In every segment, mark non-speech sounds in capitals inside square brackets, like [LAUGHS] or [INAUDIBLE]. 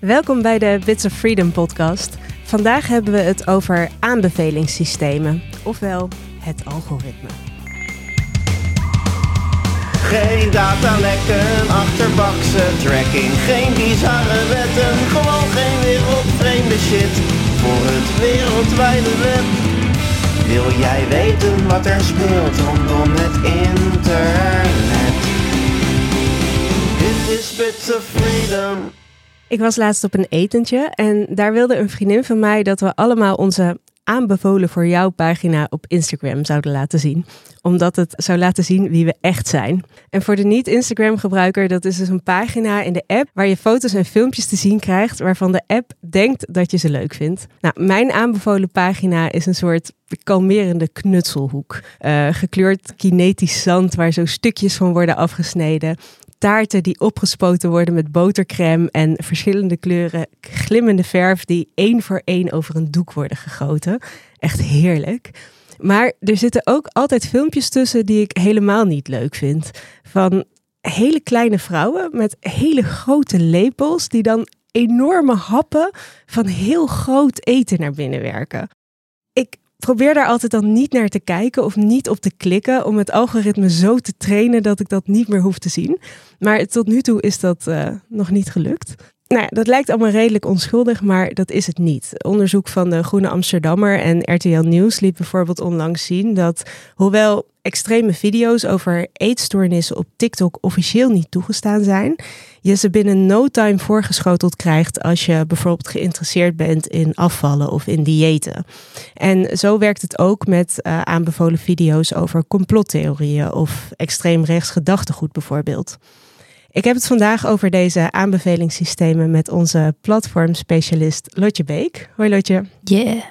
Welkom bij de Bits of Freedom podcast. Vandaag hebben we het over aanbevelingssystemen, ofwel het algoritme. Geen datalekken, achterbakse tracking, geen bizarre wetten, gewoon geen wereldvreemde shit voor het wereldwijde web. Wil jij weten wat er speelt rondom het internet? Dit is Bits of Freedom. Ik was laatst op een etentje en daar wilde een vriendin van mij dat we allemaal onze aanbevolen voor jou pagina op Instagram zouden laten zien. Omdat het zou laten zien wie we echt zijn. En voor de niet-Instagram gebruiker, dat is dus een pagina in de app waar je foto's en filmpjes te zien krijgt waarvan de app denkt dat je ze leuk vindt. Nou, mijn aanbevolen pagina is een soort kalmerende knutselhoek. Uh, gekleurd kinetisch zand waar zo stukjes van worden afgesneden taarten die opgespoten worden met botercrème en verschillende kleuren glimmende verf die één voor één over een doek worden gegoten. Echt heerlijk. Maar er zitten ook altijd filmpjes tussen die ik helemaal niet leuk vind. Van hele kleine vrouwen met hele grote lepels die dan enorme happen van heel groot eten naar binnen werken. Ik probeer daar altijd dan niet naar te kijken of niet op te klikken om het algoritme zo te trainen dat ik dat niet meer hoef te zien. Maar tot nu toe is dat uh, nog niet gelukt. Nou ja, dat lijkt allemaal redelijk onschuldig, maar dat is het niet. Onderzoek van de Groene Amsterdammer en RTL Nieuws liet bijvoorbeeld onlangs zien dat, hoewel extreme video's over eetstoornissen op TikTok officieel niet toegestaan zijn, je ze binnen no time voorgeschoteld krijgt als je bijvoorbeeld geïnteresseerd bent in afvallen of in diëten. En zo werkt het ook met uh, aanbevolen video's over complottheorieën of extreem rechts gedachtegoed bijvoorbeeld. Ik heb het vandaag over deze aanbevelingssystemen met onze platformspecialist Lotje Beek. Hoi Lotje. Yeah.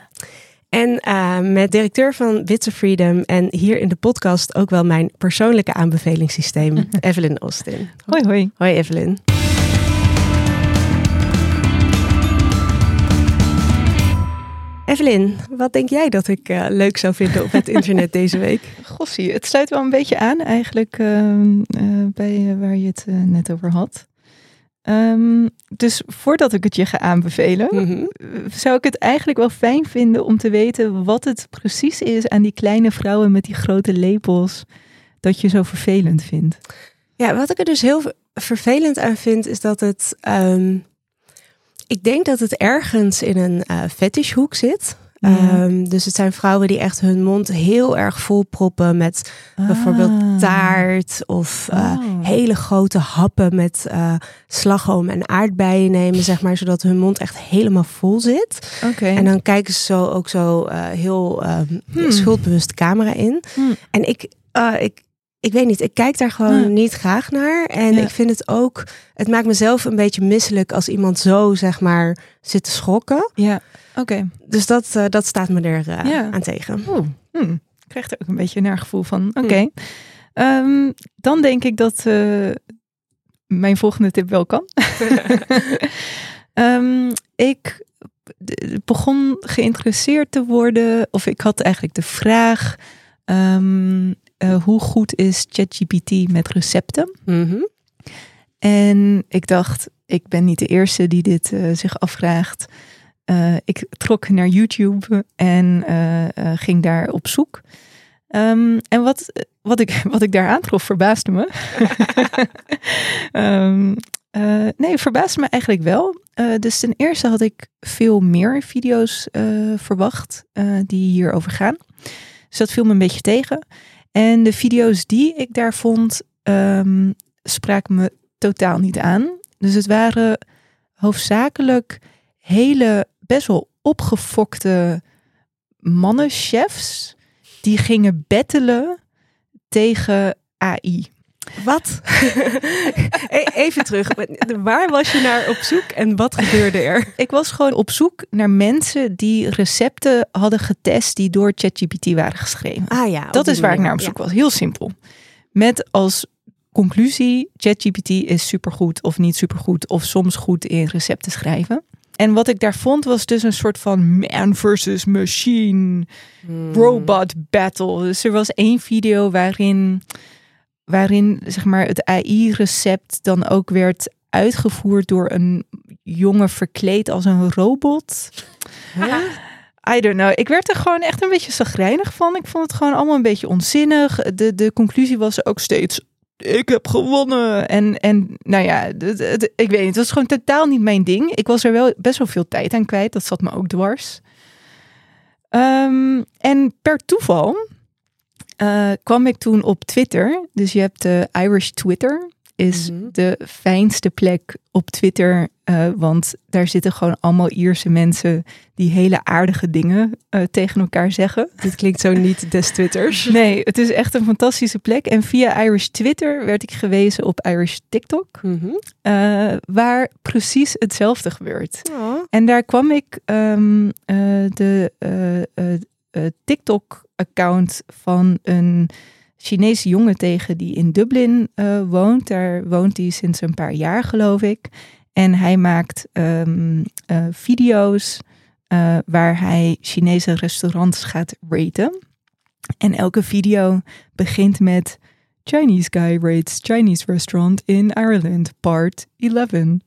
En uh, met directeur van Bits of Freedom en hier in de podcast ook wel mijn persoonlijke aanbevelingssysteem, [LAUGHS] Evelyn Austin. Hoi hoi. Hoi Evelyn. Evelyn, wat denk jij dat ik uh, leuk zou vinden op het [LAUGHS] internet deze week? Gossie, het sluit wel een beetje aan eigenlijk uh, uh, bij waar je het net over had. Um, dus voordat ik het je ga aanbevelen, mm -hmm. zou ik het eigenlijk wel fijn vinden om te weten wat het precies is aan die kleine vrouwen met die grote lepels dat je zo vervelend vindt. Ja, wat ik er dus heel vervelend aan vind, is dat het. Um, ik denk dat het ergens in een uh, fetishhoek zit. Ja. Um, dus het zijn vrouwen die echt hun mond heel erg vol proppen met ah. bijvoorbeeld taart of uh, oh. hele grote happen met uh, slagroom en aardbeien nemen, zeg maar, zodat hun mond echt helemaal vol zit. Okay. En dan kijken ze zo ook zo uh, heel um, hmm. schuldbewust camera in. Hmm. En ik, ik, ik weet niet, ik kijk daar gewoon ja. niet graag naar. En ja. ik vind het ook, het maakt mezelf een beetje misselijk als iemand zo, zeg maar, zit te schokken. Ja. Oké. Okay. Dus dat, uh, dat staat me er uh, ja. aan tegen. Oeh, hmm. Ik krijg er ook een beetje een naar gevoel van. Oké. Okay. Hmm. Um, dan denk ik dat uh, mijn volgende tip wel kan. um, [LAUGHS] ik begon geïnteresseerd te worden, of ik had eigenlijk de vraag: um, hoe goed is ChatGPT met recepten? Mm -hmm. En ik dacht, ik ben niet de eerste die dit zich afvraagt. Uh, ik trok naar YouTube en uh, uh, ging daar op zoek. Um, en wat, wat, ik, wat ik daar aantrof verbaasde me. um, [LAUGHS] nee, verbaasde me eigenlijk wel. dus ten eerste had ik veel meer video's verwacht die hierover gaan. Dus dat viel me een beetje tegen. En de video's die ik daar vond, um, spraken me totaal niet aan. Dus het waren hoofdzakelijk hele best wel opgefokte mannenchefs die gingen bettelen tegen AI. Wat? [LAUGHS] Even terug. Waar was je naar op zoek en wat gebeurde er? Ik was gewoon op zoek naar mensen die recepten hadden getest die door ChatGPT waren geschreven. Ah ja. Dat is waar ik naar op zoek ja. was. Heel simpel. Met als conclusie: ChatGPT is supergoed of niet supergoed of soms goed in recepten schrijven. En wat ik daar vond was dus een soort van man versus machine Hmm. robot battle. Dus er was één video waarin, waarin zeg maar het AI-recept dan ook werd uitgevoerd door een jongen verkleed als een robot. I don't know. Ik werd er gewoon echt een beetje zagrijnig van. Ik vond het gewoon allemaal een beetje onzinnig. De, de conclusie was ook steeds ik heb gewonnen. En, en nou ja, het, het- ik weet niet. Het was gewoon totaal niet mijn ding. Ik was er wel best wel veel tijd aan kwijt. Dat zat me ook dwars. Ehm, en per toeval eh, kwam ik toen op Twitter. Dus je hebt de Irish Twitter. Is Mhm. de fijnste plek op Twitter. eh, want daar zitten gewoon allemaal Ierse mensen die hele aardige dingen eh, tegen elkaar zeggen. Dit klinkt zo niet des Twitters. [LAUGHS] Nee, het is echt een fantastische plek. En via Irish Twitter werd ik gewezen op Irish TikTok, Mhm. waar precies hetzelfde gebeurt. Oh. En daar kwam ik ehm, eh, de eh, TikTok-account van een Chinese jongen tegen die in Dublin eh, woont. Daar woont hij sinds een paar jaar, geloof ik. En hij maakt ehm, eh, video's waar hij Chinese restaurants gaat raten. En elke video begint met Chinese guy rates Chinese restaurant in Ireland, part 11. [LAUGHS]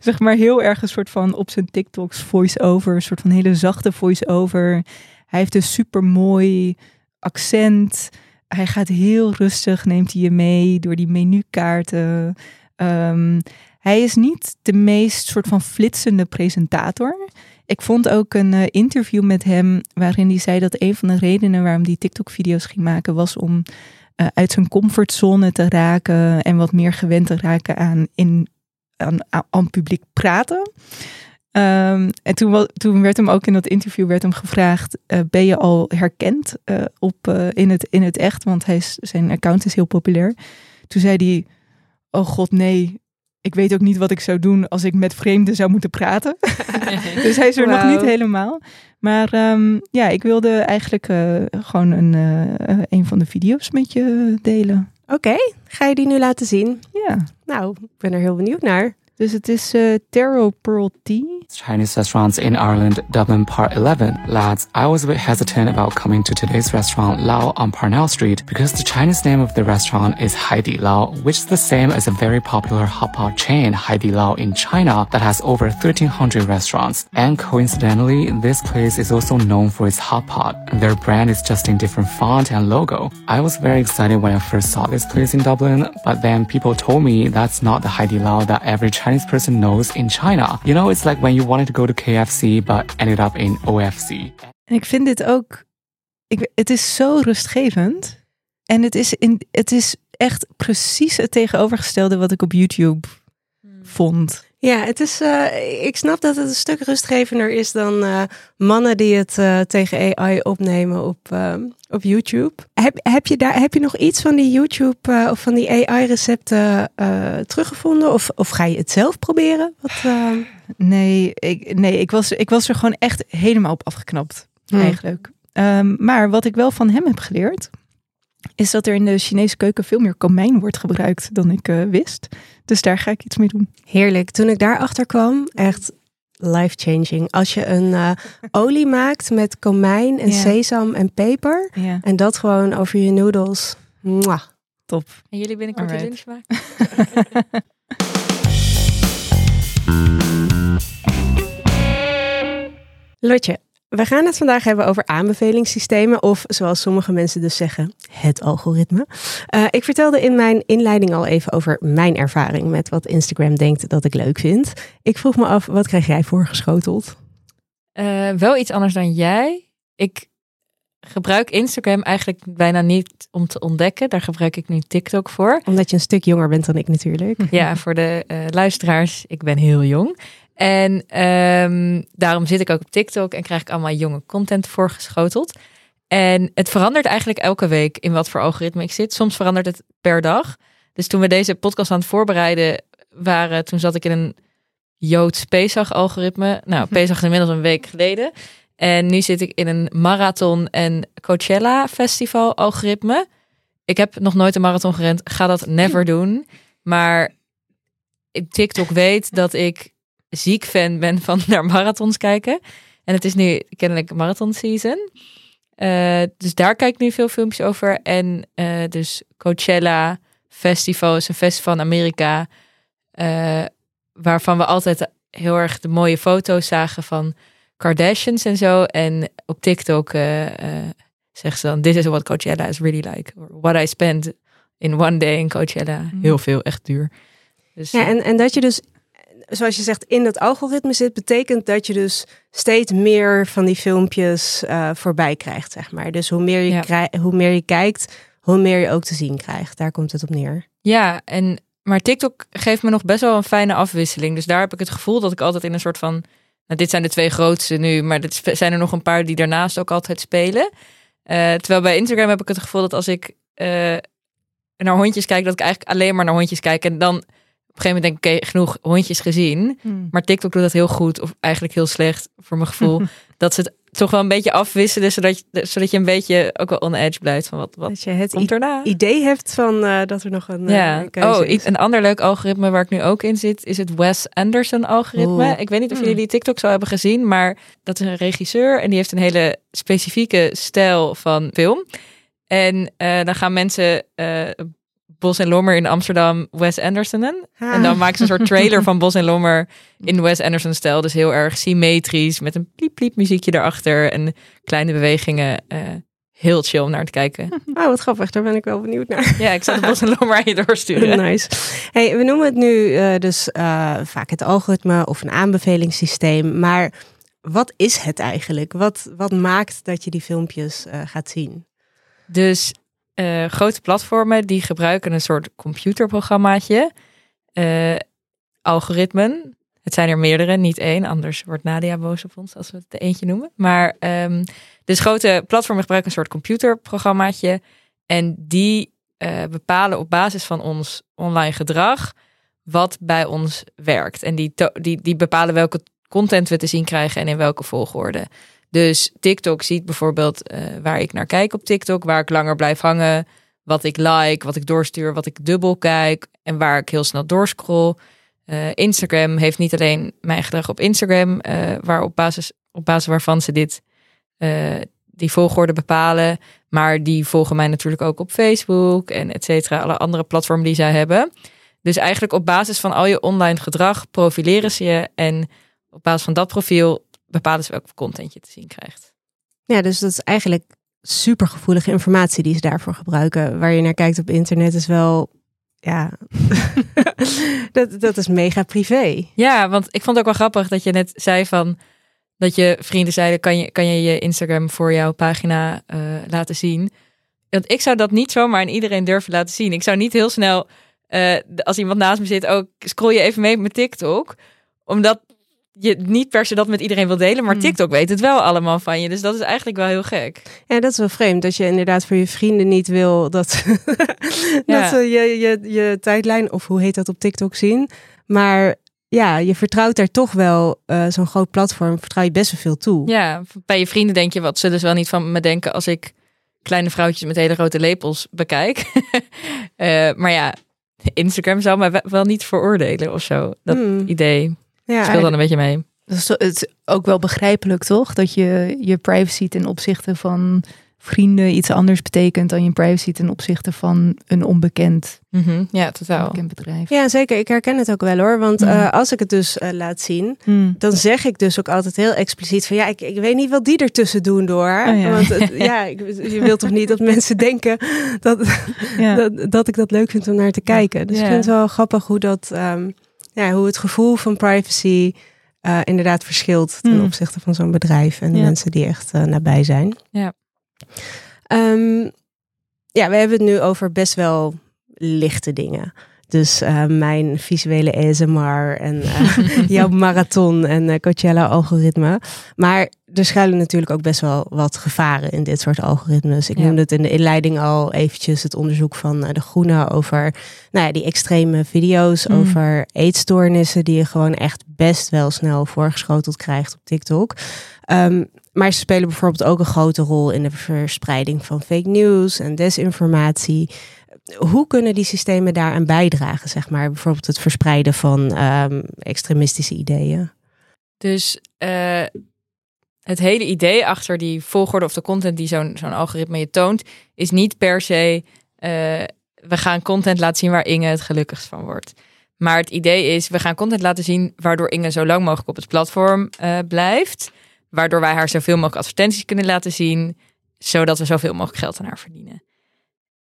zeg maar heel erg een soort van op zijn TikToks voice-over, een soort van hele zachte voice-over. Hij heeft een super mooi accent. Hij gaat heel rustig, neemt hij je mee door die menukaarten. Ehm, hij is niet de meest soort van flitsende presentator. Ik vond ook een eh, interview met hem waarin hij zei dat een van de redenen waarom hij TikTok-video's ging maken was om eh, uit zijn comfortzone te raken en wat meer gewend te raken aan, in, aan, aan, publiek praten. Ehm, en toen, toen werd hem ook in dat interview werd hem gevraagd: eh, ben je al herkend op, in, het, in het echt? Want hij is, zijn account is heel populair. Toen zei hij: Oh god, nee. Ik weet ook niet wat ik zou doen als ik met vreemden zou moeten praten. [LAUGHS] dus hij is er nog niet helemaal. Maar ehm, ja, ik wilde eigenlijk eh, gewoon een, eh, een van de video's met je delen. Oké, ga je die nu laten zien? Ja, Nou, ik ben er heel benieuwd naar. dus het is eh Taro Pearl Tea. Chinese restaurants in Ireland, Dublin Part 11. Lads, I was a bit hesitant about coming to today's restaurant Lao on Parnell Street because the Chinese name of the restaurant is Haidi Lao, which is the same as a very popular hot pot chain, Haidi Lao in China, that has over 1300 restaurants. And coincidentally, this place is also known for its hot pot. Their brand is just in different font and logo. I was very excited when I first saw this place in Dublin, but then people told me that's not the Haidi Lao that every Chinese person knows in China. You know, it's like when you wanted to go to KFC but ended up in OFC. En ik vind dit ook, ik, het is zo rustgevend. En het is, in, het is echt precies het tegenovergestelde wat ik op YouTube vond. Ja, het is, eh, ik snap dat het een stuk rustgevender is dan eh, mannen die het eh, tegen AI opnemen op, op YouTube. Heb, heb, je daar, heb je nog iets van die YouTube of van die AI-recepten teruggevonden? Of, of ga je het zelf proberen? Wat, Nee, ik, nee ik, was, ik was er gewoon echt helemaal op afgeknapt. Hmm. Eigenlijk. Ehm, maar wat ik wel van hem heb geleerd, is dat er in de Chinese keuken veel meer komijn wordt gebruikt dan ik eh, wist. Dus daar ga ik iets mee doen. Heerlijk. Toen ik daarachter kwam, echt life-changing. Als je een eh, olie [LAUGHS] maakt met komijn en Ja. sesam en peper Ja, en dat gewoon over je noedels. Mwah. top. En jullie binnenkort de Alright. lunch maken? [LAUGHS] Lotje, we gaan het vandaag hebben over aanbevelingssystemen of zoals sommige mensen dus zeggen, het algoritme. Eh, ik vertelde in mijn inleiding al even over mijn ervaring met wat Instagram denkt dat ik leuk vind. Ik vroeg me af, wat krijg jij voorgeschoteld? Eh, wel iets anders dan jij. Ik gebruik Instagram eigenlijk bijna niet om te ontdekken. Daar gebruik ik nu TikTok voor. Omdat je een stuk jonger bent dan ik natuurlijk. Ja, voor de eh, luisteraars, ik ben heel jong. En ehm, daarom zit ik ook op TikTok en krijg ik allemaal jonge content voorgeschoteld. En het verandert eigenlijk elke week in wat voor algoritme ik zit. Soms verandert het per dag. Dus toen we deze podcast aan het voorbereiden waren, toen zat ik in een Joods Pesach-algoritme. Nou, Pesach is inmiddels een week geleden. En nu zit ik in een marathon en Coachella festival algoritme. Ik heb nog nooit een marathon gerend, ga dat never [LAUGHS] doen. Maar TikTok weet dat ik ziek fan ben van [LAUGHS] naar marathons kijken. En het is nu kennelijk marathon season. Eh, dus daar kijk ik nu veel filmpjes over. En eh, dus Coachella festivals, een festival in Amerika, eh, waarvan we altijd heel erg de mooie foto's zagen van Kardashians en zo. En op TikTok uh, uh, zegt ze dan, this is what Coachella is really like. Or what I spent in one day in Coachella. Heel veel, echt duur. Dus, Ja, en, en dat je dus, zoals je zegt, in dat algoritme zit, betekent dat je dus steeds meer van die filmpjes eh, voorbij krijgt, zeg maar. Dus hoe meer, je Ja. hoe meer je kijkt, hoe meer je ook te zien krijgt. Daar komt het op neer. Ja, en, maar TikTok geeft me nog best wel een fijne afwisseling. Dus daar heb ik het gevoel dat ik altijd in een soort van... Nou, dit zijn de twee grootste nu, maar er zijn er nog een paar die daarnaast ook altijd spelen. Eh, terwijl bij Instagram heb ik het gevoel dat als ik eh, naar hondjes kijk, dat ik eigenlijk alleen maar naar hondjes kijk. En dan een gegeven moment denk ik, oké, genoeg hondjes gezien. Hmm. Maar TikTok doet dat heel goed, of eigenlijk heel slecht voor mijn gevoel. [LAUGHS] dat ze het toch wel een beetje afwisselen, zodat je, zodat je een beetje ook wel on edge blijft van wat, wat Dat je het komt erna. i- idee hebt van eh, dat er nog een eh, Ja. Oh, is. een ander leuk algoritme waar ik nu ook in zit, is het Wes Anderson algoritme. Ik weet niet of Hmm. jullie TikTok zo hebben gezien, maar dat is een regisseur en die heeft een hele specifieke stijl van film. En eh, dan gaan mensen Bos en Lommer in Amsterdam Wes Andersonen. Ah. En dan maken ze een soort trailer van Bos en Lommer in [LAUGHS] Wes Anderson stijl. Dus heel erg symmetrisch, met een pliep pliep muziekje erachter en kleine bewegingen. eh, heel chill om naar te kijken. [LAUGHS] Oh, wat grappig. Daar ben ik wel benieuwd naar. [LAUGHS] Ja, ik zal de Bos en Lommer aan je doorsturen. nice. Hey, we noemen het nu eh, dus eh, vaak het algoritme of een aanbevelingssysteem. Maar wat is het eigenlijk? Wat, wat maakt dat je die filmpjes gaat zien? Dus eh, grote platformen die gebruiken een soort computerprogrammaatje. eh, algoritmen. Het zijn er meerdere, niet één. Anders wordt Nadia boos op ons als we het eentje noemen. Maar ehm, dus grote platformen gebruiken een soort computerprogrammaatje. En die eh, bepalen op basis van ons online gedrag wat bij ons werkt. En die, die, die bepalen welke content we te zien krijgen en in welke volgorde. Dus TikTok ziet bijvoorbeeld eh, waar ik naar kijk op TikTok, waar ik langer blijf hangen, wat ik like, wat ik doorstuur, wat ik dubbel kijk en waar ik heel snel doorscroll. Eh, Instagram heeft niet alleen mijn gedrag op Instagram, eh, waar op basis, op basis waarvan ze dit, die volgorde bepalen, maar die volgen mij natuurlijk ook op Facebook en et cetera, alle andere platformen die zij hebben. Dus eigenlijk op basis van al je online gedrag profileren ze je en op basis van dat profiel bepalen ze welke content je te zien krijgt. Ja, dus dat is eigenlijk supergevoelige informatie die ze daarvoor gebruiken. Waar je naar kijkt op internet is wel, ja, [LAUGHS] dat, dat is mega privé. Ja, want ik vond het ook wel grappig dat je net zei van dat je vrienden zeiden: kan je kan je, je Instagram voor jouw pagina eh, laten zien? Want ik zou dat niet zomaar aan iedereen durven laten zien. Ik zou niet heel snel, eh, als iemand naast me zit, ook scroll je even mee met TikTok, omdat je niet per se dat met iedereen wil delen, maar Hmm. TikTok weet het wel allemaal van je. Dus dat is eigenlijk wel heel gek. Ja, dat is wel vreemd. Dat je inderdaad voor je vrienden niet wil dat, [LAUGHS] Ja. dat ze je, je, je tijdlijn, of hoe heet dat op TikTok zien. Maar ja, je vertrouwt daar toch wel, eh, zo'n groot platform, vertrouw je best wel veel toe. Ja, bij je vrienden denk je, wat ze wel niet van me denken als ik kleine vrouwtjes met hele grote lepels bekijk. [LAUGHS] Eh, maar ja, Instagram zou mij we- wel niet veroordelen of zo. Dat Hmm. idee ja, speelt dan een beetje mee. Dat is, het is ook wel begrijpelijk, toch? Dat je je privacy ten opzichte van vrienden iets anders betekent dan je privacy ten opzichte van een onbekend, Mhm, Ja, totaal. onbekend bedrijf. Ja, zeker. Ik herken het ook wel hoor. Want Hmm. eh, als ik het dus eh, laat zien, Hmm. dan zeg ik dus ook altijd heel expliciet van ja, ik, ik weet niet wat die ertussen doen door. Oh ja. Want het- [LAUGHS] ja, ik, je wilt toch niet dat mensen denken dat, Ja. dat, dat ik dat leuk vind om naar te kijken. Dus Ja. ik vind het wel grappig hoe dat, ehm, ja, hoe het gevoel van privacy eh, inderdaad verschilt ten Hmm. opzichte van zo'n bedrijf en de Ja. mensen die echt eh, nabij zijn. Ja. Ehm, ja, we hebben het nu over best wel lichte dingen. Dus eh, mijn visuele ASMR en [LAUGHS] jouw marathon en Coachella-algoritme. Maar er schuilen natuurlijk ook best wel wat gevaren in dit soort algoritmes. Ik Ja. noemde het in de inleiding al eventjes het onderzoek van eh, De Groene over nou ja, die extreme video's Mm. over eetstoornissen die je gewoon echt best wel snel voorgeschoteld krijgt op TikTok. Ehm, maar ze spelen bijvoorbeeld ook een grote rol in de verspreiding van fake news en desinformatie. Hoe kunnen die systemen daaraan bijdragen, zeg maar? Bijvoorbeeld het verspreiden van ehm, extremistische ideeën. Dus eh, het hele idee achter die volgorde of de content die zo'n zo'n algoritme je toont, is niet per se eh, we gaan content laten zien waar Inge het gelukkigst van wordt. Maar het idee is, we gaan content laten zien waardoor Inge zo lang mogelijk op het platform eh, blijft. Waardoor wij haar zoveel mogelijk advertenties kunnen laten zien. Zodat we zoveel mogelijk geld aan haar verdienen.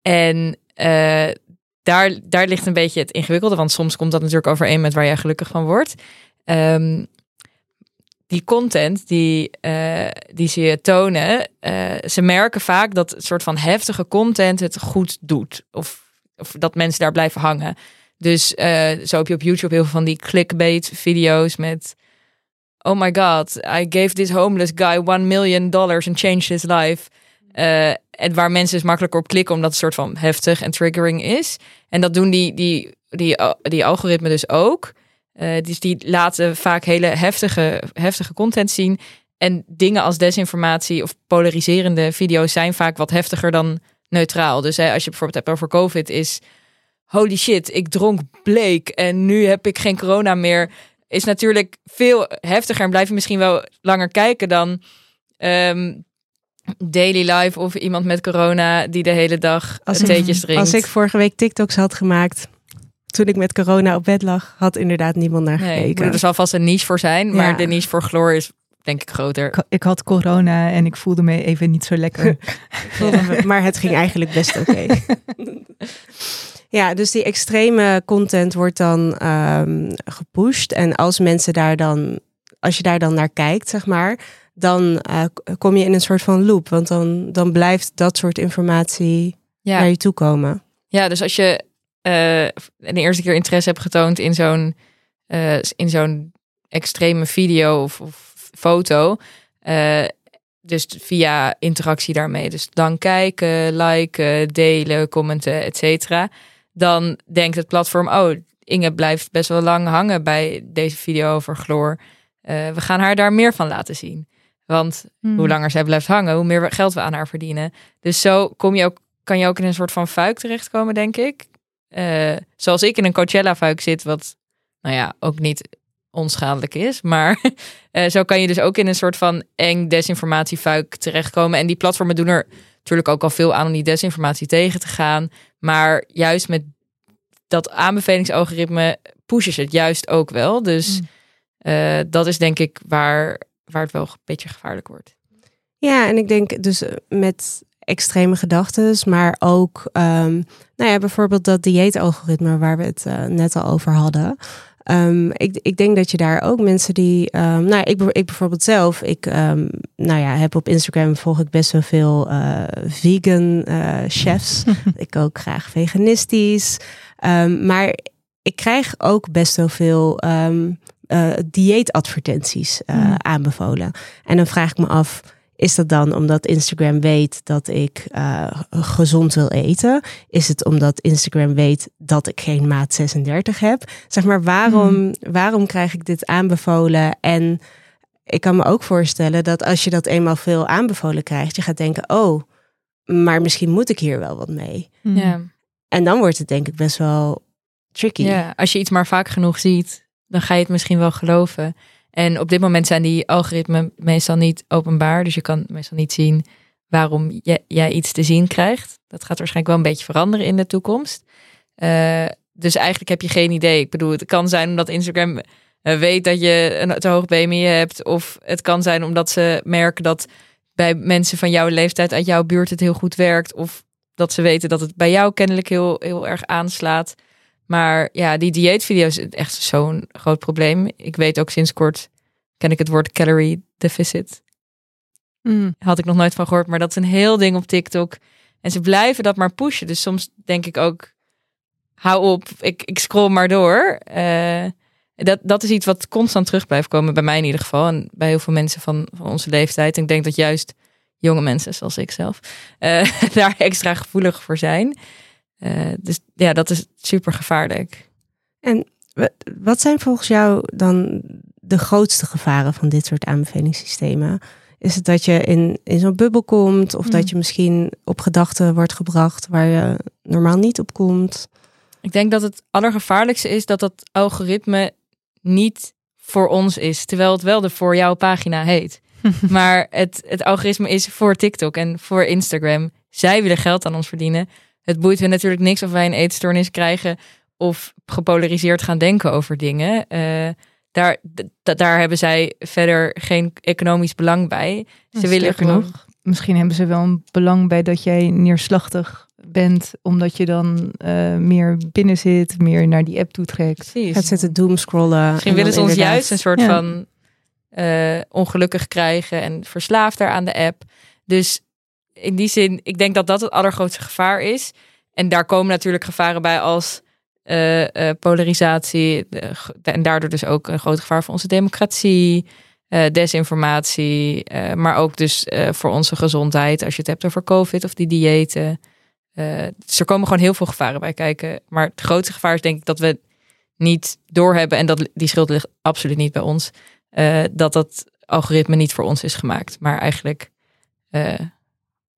En eh, daar, daar ligt een beetje het ingewikkelde. Want soms komt dat natuurlijk overeen met waar jij gelukkig van wordt. Ehm, die content die, eh, die ze je tonen, eh, ze merken vaak dat het soort van heftige content het goed doet. Of, of dat mensen daar blijven hangen. Dus eh, zo heb je op YouTube heel veel van die clickbait video's met... Oh my god, I gave this homeless guy one million dollars and changed his life. En waar mensen dus makkelijker op klikken omdat het soort van heftig en triggering is. En dat doen die, die, die, die algoritmen dus ook. Eh, dus die laten vaak hele heftige, heftige content zien. En dingen als desinformatie of polariserende video's zijn vaak wat heftiger dan neutraal. Dus hè, als je bijvoorbeeld hebt over COVID, is holy shit, ik dronk bleek en nu heb ik geen corona meer. Is natuurlijk veel heftiger en blijf je misschien wel langer kijken dan ehm, daily life of iemand met corona die de hele dag Als theetjes drinkt. Als ik vorige week TikToks had gemaakt, toen ik met corona op bed lag, had inderdaad niemand naar nee, ik gekeken. er zal vast een niche voor zijn, maar Ja. de niche voor Gloor is denk ik groter. Ik, ik had corona en ik voelde me even niet zo lekker. [LAUGHS] maar het ging eigenlijk best oké. [LAUGHS] ja, dus die extreme content wordt dan ehm, gepusht. En als mensen daar dan, als je daar dan naar kijkt, zeg maar, dan eh, kom je in een soort van loop. Want dan, dan blijft dat soort informatie Ja. naar je toe komen. Ja, dus als je eh, de eerste keer interesse hebt getoond in zo'n eh, in zo'n extreme video of, of foto, eh, dus via interactie daarmee, dus dan kijken, liken, delen, commenten, et cetera, dan denkt het platform, oh, Inge blijft best wel lang hangen bij deze video over chloor. We gaan haar daar meer van laten zien. Want Hmm. hoe langer zij blijft hangen, hoe meer geld we aan haar verdienen. Dus zo kom je ook, kan je ook in een soort van fuik terechtkomen, denk ik. Eh, zoals ik in een Coachella-fuik zit, wat nou ja, ook niet onschadelijk is. Maar [LAUGHS] eh, zo kan je dus ook in een soort van eng desinformatiefuik terechtkomen. En die platformen doen er natuurlijk ook al veel aan om die desinformatie tegen te gaan. Maar juist met dat aanbevelingsalgoritme pushen ze het juist ook wel. Dus Mm. eh, dat is denk ik waar, waar het wel een beetje gevaarlijk wordt. Ja, en ik denk dus met extreme gedachten, maar ook, ehm, nou ja, bijvoorbeeld dat dieetalgoritme waar we het eh, net al over hadden. Ehm, ik, ik denk dat je daar ook mensen die, ehm, nou, ik, ik bijvoorbeeld zelf, ik, ehm, nou ja, heb op Instagram volg ik best wel veel eh, vegan eh, chefs. [LAUGHS] ik kook graag veganistisch, maar ik krijg ook best wel veel eh, dieetadvertenties Mm. aanbevolen. En dan vraag ik me af, is dat dan omdat Instagram weet dat ik eh, gezond wil eten? Is het omdat Instagram weet dat ik geen maat 36 heb? Zeg maar, waarom, waarom krijg ik dit aanbevolen? En ik kan me ook voorstellen dat als je dat eenmaal veel aanbevolen krijgt, je gaat denken, oh, maar misschien moet ik hier wel wat mee. Hmm. Ja. En dan wordt het denk ik best wel tricky. ja, als je iets maar vaak genoeg ziet, dan ga je het misschien wel geloven. En op dit moment zijn die algoritmen meestal niet openbaar. Dus je kan meestal niet zien waarom jij, iets te zien krijgt. Dat gaat waarschijnlijk wel een beetje veranderen in de toekomst. Eh, dus eigenlijk heb je geen idee. Ik bedoel, het kan zijn omdat Instagram eh, weet dat je een te hoog BMI hebt. Of het kan zijn omdat ze merken dat bij mensen van jouw leeftijd uit jouw buurt het heel goed werkt. Of dat ze weten dat het bij jou kennelijk heel, heel erg aanslaat. Maar ja, die dieetvideo's is echt zo'n groot probleem. Ik weet ook sinds kort, ken ik het woord calorie deficit. Hmm. Had ik nog nooit van gehoord, maar dat is een heel ding op TikTok. En ze blijven dat maar pushen. Dus soms denk ik ook, hou op, ik, ik scroll maar door. Eh, dat, dat is iets wat constant terug blijft komen, bij mij in ieder geval. En bij heel veel mensen van, van onze leeftijd. En ik denk dat juist jonge mensen, zoals ik zelf, eh, [LAUGHS] daar extra gevoelig voor zijn. Eh, dus ja, dat is super gevaarlijk. Wa- Wat zijn volgens jou dan de grootste gevaren van dit soort aanbevelingssystemen? Is het dat je in, in zo'n bubbel komt of dat je misschien op gedachten wordt gebracht waar je normaal niet op komt? Ik denk dat het allergevaarlijkste is dat dat algoritme niet voor ons is, terwijl het wel de voor jouw pagina heet. [LAUGHS] maar het, het algoritme is voor TikTok en voor Instagram. Zij willen geld aan ons verdienen. Het boeit hun natuurlijk niks of wij een eetstoornis krijgen of gepolariseerd gaan denken over dingen. Eh, daar, d- daar hebben zij verder geen economisch belang bij. Ze willen Sterker gewoon. nog, misschien hebben ze wel een belang bij dat jij neerslachtig bent, omdat je dan eh, meer binnen zit, meer naar die app toe trekt. Precies. Gaat zitten doomscrollen. Misschien en willen ze ons inderdaad- juist een soort Ja. van eh, ongelukkig krijgen en verslaafd daar aan de app. Dus in die zin, ik denk dat dat het allergrootste gevaar is. En daar komen natuurlijk gevaren bij als eh, eh, polarisatie. de- en daardoor dus ook een groot gevaar voor onze democratie. eh, desinformatie, eh, maar ook dus eh, voor onze gezondheid. Als je het hebt over COVID of die diëten. Eh, dus er komen gewoon heel veel gevaren bij kijken. Maar het grootste gevaar is denk ik dat we niet doorhebben. En dat, die schuld ligt absoluut niet bij ons. eh, dat dat algoritme niet voor ons is gemaakt. Maar eigenlijk eh,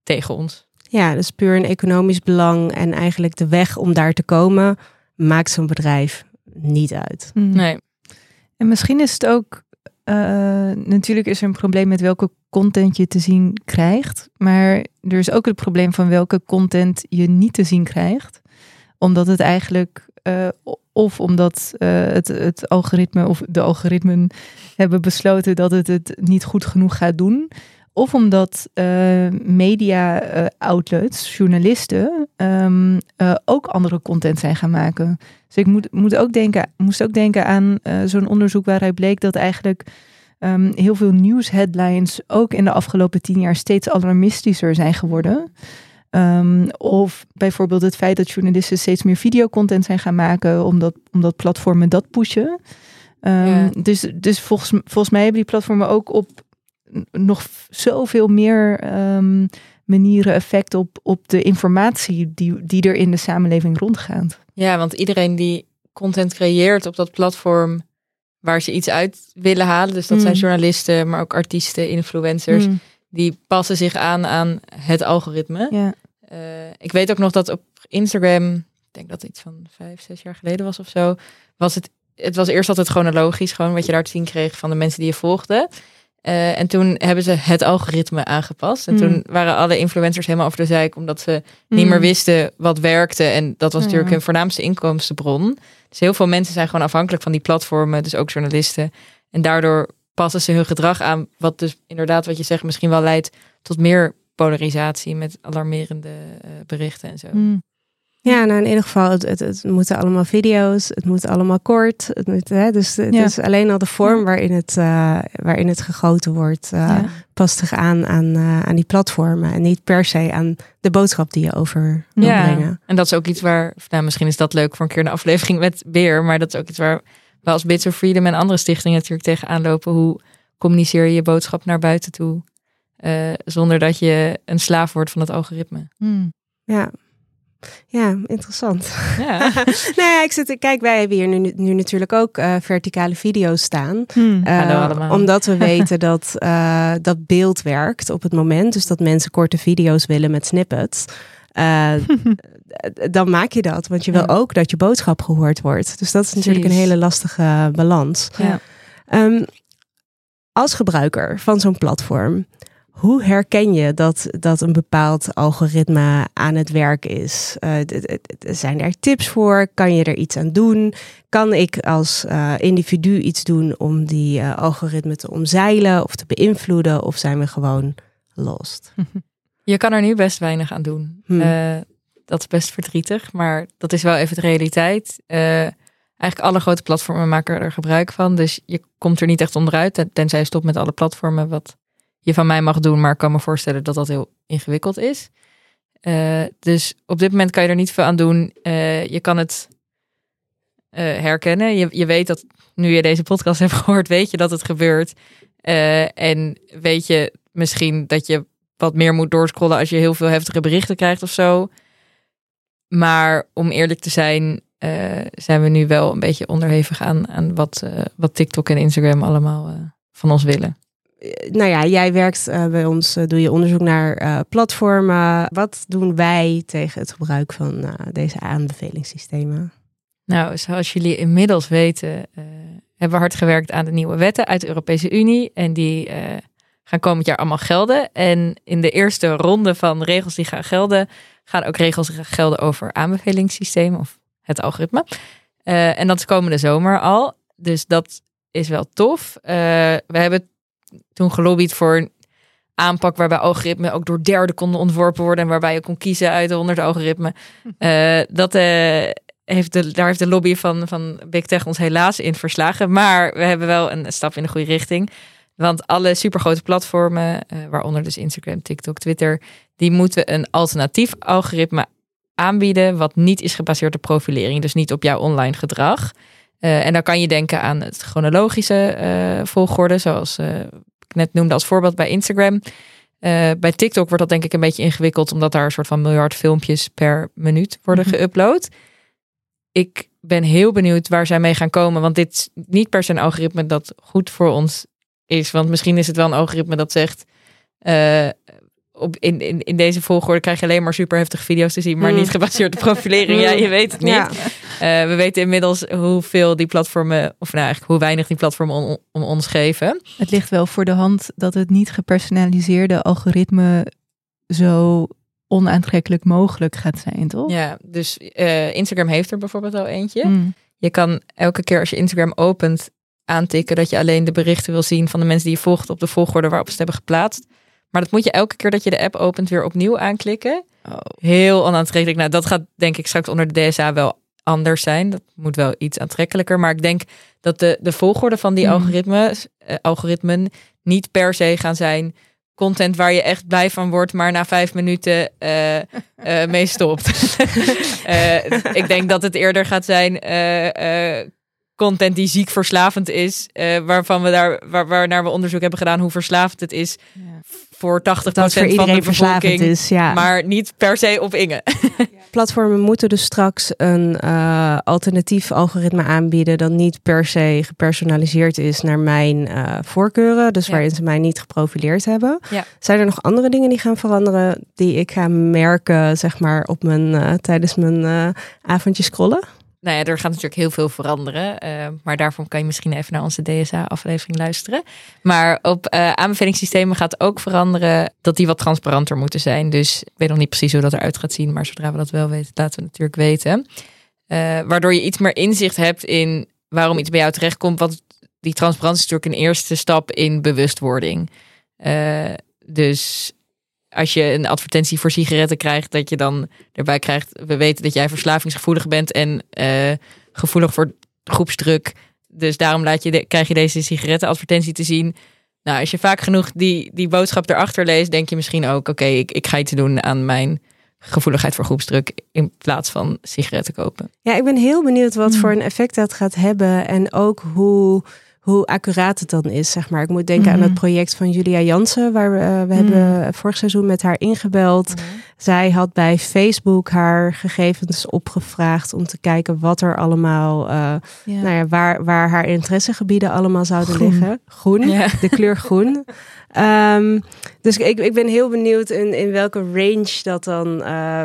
tegen ons. Ja, dus puur een economisch belang en eigenlijk de weg om daar te komen maakt zo'n bedrijf niet uit. Hmm. Nee. En misschien is het ook, eh, natuurlijk is er een probleem met welke content je te zien krijgt. Maar er is ook het probleem van welke content je niet te zien krijgt. Omdat het eigenlijk, eh, of omdat eh, het, het algoritme of de algoritmen hebben besloten dat het het niet goed genoeg gaat doen. Of omdat eh, media eh, outlets, journalisten, ehm, eh, ook andere content zijn gaan maken. Dus ik moet, moet ook denken, moest ook denken aan zo'n onderzoek waaruit bleek dat eigenlijk ehm, heel veel nieuwsheadlines ook in de afgelopen tien jaar steeds alarmistischer zijn geworden. Ehm, of bijvoorbeeld het feit dat journalisten steeds meer videocontent zijn gaan maken, omdat, omdat platformen dat pushen. Ja. Dus, dus volgens, volgens mij hebben die platformen ook op nog zoveel meer ehm, manieren effect op, op de informatie die, die er in de samenleving rondgaat. Ja, want iedereen die content creëert op dat platform waar ze iets uit willen halen. Dus dat zijn Mm. journalisten, maar ook artiesten, influencers. Hmm, Die passen zich aan aan het algoritme. ja. Eh, ik weet ook nog dat op Instagram, ik denk dat het iets van vijf, zes jaar geleden was of zo, was het, het was eerst altijd chronologisch, gewoon wat je daar te zien kreeg van de mensen die je volgde. Eh, en toen hebben ze het algoritme aangepast. En Mm. toen waren alle influencers helemaal over de zeik, omdat ze niet Hmm. meer wisten wat werkte. En dat was Ja. natuurlijk hun voornaamste inkomstenbron. Dus heel veel mensen zijn gewoon afhankelijk van die platformen, dus ook journalisten. En daardoor passen ze hun gedrag aan, wat dus inderdaad, wat je zegt, misschien wel leidt tot meer polarisatie met alarmerende eh, berichten en zo. Hmm. Ja, nou in ieder geval, het, het, het moeten allemaal video's, het moet allemaal kort. Het moet, hè, dus het Ja. is alleen al de vorm waarin het, eh, waarin het gegoten wordt, eh, Ja. past zich aan aan, eh, aan die platformen. En niet per se aan de boodschap die je over wil Ja, brengen. en dat is ook iets waar, nou, misschien is dat leuk voor een keer een aflevering met Beer, maar dat is ook iets waar we als Bits of Freedom en andere stichtingen natuurlijk tegenaan lopen. Hoe communiceer je je boodschap naar buiten toe, eh, zonder dat je een slaaf wordt van het algoritme? Hmm. Ja. Ja, interessant. Ja, [LAUGHS] nou ja, ik zit kijk, wij hebben hier nu, nu natuurlijk ook eh, verticale video's staan. Hmm. Eh, Hallo allemaal. Omdat we [LAUGHS] weten dat, eh, dat beeld werkt op het moment. Dus dat mensen korte video's willen met snippets. [LAUGHS] Dan maak je dat. Want je wil Ja. ook dat je boodschap gehoord wordt. Dus dat is natuurlijk een hele lastige balans. Ja. Ehm, als gebruiker van zo'n platform, hoe herken je dat, dat een bepaald algoritme aan het werk is? Eh, zijn er tips voor? Kan je er iets aan doen? Kan ik als eh, individu iets doen om die eh, algoritme te omzeilen of te beïnvloeden? Of zijn we gewoon lost? [LAUGHS] Je kan er nu best weinig aan doen. Hmm. Dat is best verdrietig, maar dat is wel even de realiteit. Eigenlijk alle grote platformen maken er gebruik van. Dus je komt er niet echt onderuit, ten- tenzij je stopt met alle platformen, wat je van mij mag doen. Maar ik kan me voorstellen dat dat heel ingewikkeld is. Eh, dus op dit moment kan je er niet veel aan doen. Eh, je kan het eh, herkennen. Je, je weet dat, nu je deze podcast [LAUGHS] hebt gehoord, weet je dat het gebeurt. En weet je misschien dat je wat meer moet doorscrollen als je heel veel heftige berichten krijgt of zo. Maar om eerlijk te zijn, zijn we nu wel een beetje onderhevig aan, aan wat, wat TikTok en Instagram allemaal van ons willen. Nou ja, jij werkt eh, bij ons, eh, doe je onderzoek naar eh, platformen. Wat doen wij tegen het gebruik van deze aanbevelingssystemen? Nou, zoals jullie inmiddels weten, hebben we hard gewerkt aan de nieuwe wetten uit de Europese Unie. En die gaan komend jaar allemaal gelden. En in de eerste ronde van regels die gaan gelden, gaan ook regels gelden over aanbevelingssystemen of het algoritme. En dat is komende zomer al. Dus dat is wel tof. We hebben toen gelobbyd voor een aanpak waarbij algoritmen ook door derden konden ontworpen worden en waarbij je kon kiezen uit de 100 algoritmen. Uh, [LAUGHS] dat heeft de, daar heeft de lobby van, van Big Tech ons helaas in verslagen. Maar we hebben wel een stap in de goede richting. Want alle supergrote platformen, waaronder dus Instagram, TikTok, Twitter, die moeten een alternatief algoritme aanbieden wat niet is gebaseerd op profilering, dus niet op jouw online gedrag. Uh, en dan kan je denken aan het chronologische uh, volgorde, zoals uh, ik net noemde als voorbeeld bij Instagram. bij TikTok wordt dat denk ik een beetje ingewikkeld, omdat daar een soort van miljard filmpjes per minuut worden mm geüpload. Ik ben heel benieuwd waar zij mee gaan komen, want dit is niet per se een algoritme dat goed voor ons is. Want misschien is het wel een algoritme dat zegt, op, in, in, in deze volgorde krijg je alleen maar super heftige video's te zien, maar mm. niet gebaseerd op profilering. Ja, je weet het niet. Ja. Uh, we weten inmiddels hoeveel die platformen, of nou eigenlijk hoe weinig die platformen om, om ons geven. Het ligt wel voor de hand dat het niet gepersonaliseerde algoritme zo onaantrekkelijk mogelijk gaat zijn, toch? Ja, dus uh, Instagram heeft er bijvoorbeeld al eentje. Mm. Je kan elke keer als je Instagram opent aantikken dat je alleen de berichten wil zien van de mensen die je volgt op de volgorde waarop ze het hebben geplaatst. Maar dat moet je elke keer dat je de app opent weer opnieuw aanklikken. Oh. Heel onaantrekkelijk. Nou, dat gaat denk ik straks onder de DSA wel anders zijn. Dat moet wel iets aantrekkelijker. Maar ik denk dat de, de volgorde van die mm. algoritmes, uh, algoritmen niet per se gaan zijn content waar je echt blij van wordt, maar na vijf minuten uh, uh, mee stopt. [LAUGHS] ik denk dat het eerder gaat zijn content die ziek verslavend is, waarvan we daar, waar, waarnaar we onderzoek hebben gedaan hoe verslavend het is. Ja voor 80% dat voor van de bevolking. Is, ja. Maar niet per se op Inge. [LAUGHS] Platformen moeten dus straks een uh, alternatief algoritme aanbieden dat niet per se gepersonaliseerd is naar mijn uh, voorkeuren. Dus waarin ze mij niet geprofileerd hebben. Ja. Zijn er nog andere dingen die gaan veranderen die ik ga merken, zeg maar, op mijn, uh, tijdens mijn avondje scrollen? Nou ja, er gaat natuurlijk heel veel veranderen. Uh, maar daarvoor kan je misschien even naar onze DSA-aflevering luisteren. Maar op uh, aanbevelingssystemen gaat ook veranderen dat die wat transparanter moeten zijn. Dus ik weet nog niet precies hoe dat eruit gaat zien. Maar zodra we dat wel weten, laten we natuurlijk weten. Uh, waardoor je iets meer inzicht hebt in waarom iets bij jou terechtkomt. Want die transparantie is natuurlijk een eerste stap in bewustwording. dus als je een advertentie voor sigaretten krijgt, dat je dan erbij krijgt, we weten dat jij verslavingsgevoelig bent en uh, gevoelig voor groepsdruk. Dus daarom laat je de, krijg je deze sigarettenadvertentie te zien. Nou, als je vaak genoeg die, die boodschap erachter leest, denk je misschien ook, oké, ik, ik ga iets doen aan mijn gevoeligheid voor groepsdruk in plaats van sigaretten kopen. Ja, ik ben heel benieuwd wat hmm. voor een effect dat gaat hebben en ook hoe hoe accuraat het dan is, zeg maar. Ik moet denken aan het mhm. project van Julia Jansen, waar we, uh, we hebben mhm. vorig seizoen met haar ingebeld. Mhm. Zij had bij Facebook haar gegevens opgevraagd om te kijken wat er allemaal, uh, nou ja, waar, waar haar interessegebieden allemaal zouden liggen. Groen, de kleur groen. Um, [LAUGHS] dus ik, ik ben heel benieuwd in, in welke range dat dan, uh,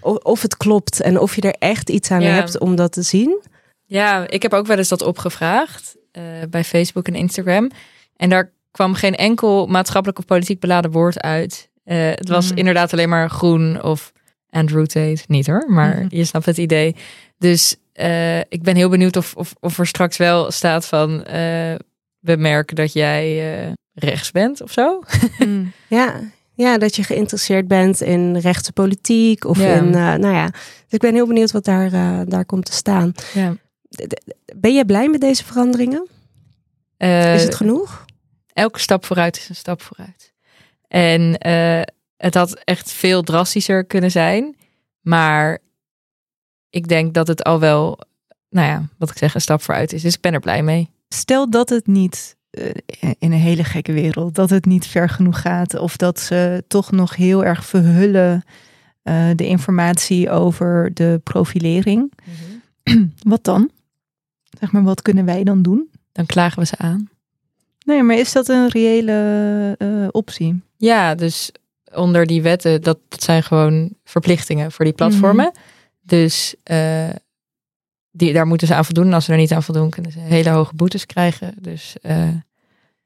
of, of, het klopt en of je er echt iets aan hebt om dat te zien. Ja, ik heb ook wel eens dat opgevraagd. Eh, bij Facebook en Instagram. En daar kwam geen enkel maatschappelijk of politiek beladen woord uit. Uh, het was mm. inderdaad alleen maar groen of Andrew Tate. Niet hoor, maar mm-hmm. je snapt het idee. Dus uh, ik ben heel benieuwd of, of, of er straks wel staat van... we merken dat jij rechts bent of zo. [LAUGHS] Mm. ja, ja, dat je geïnteresseerd bent in rechtse politiek of in, uh, nou ja. Dus ik ben heel benieuwd wat daar, uh, daar komt te staan. Ja. Ben je blij met deze veranderingen? Uh, is het genoeg? Elke stap vooruit is een stap vooruit. En uh, het had echt veel drastischer kunnen zijn. Maar ik denk dat het al wel, nou ja, wat ik zeg, een stap vooruit is. Dus ik ben er blij mee. Stel dat het niet uh, in een hele gekke wereld, dat het niet ver genoeg gaat. Of dat ze toch nog heel erg verhullen de informatie over de profilering. Mm [CLEARS THROAT] Wat dan? Zeg maar, wat kunnen wij dan doen? Dan klagen we ze aan. Nee, maar is dat een reële uh, optie? Ja, dus onder die wetten, dat, dat zijn gewoon verplichtingen voor die platformen. Mhm. Dus uh, die, daar moeten ze aan voldoen. En als ze er niet aan voldoen, kunnen ze hele hoge boetes krijgen. Dus uh,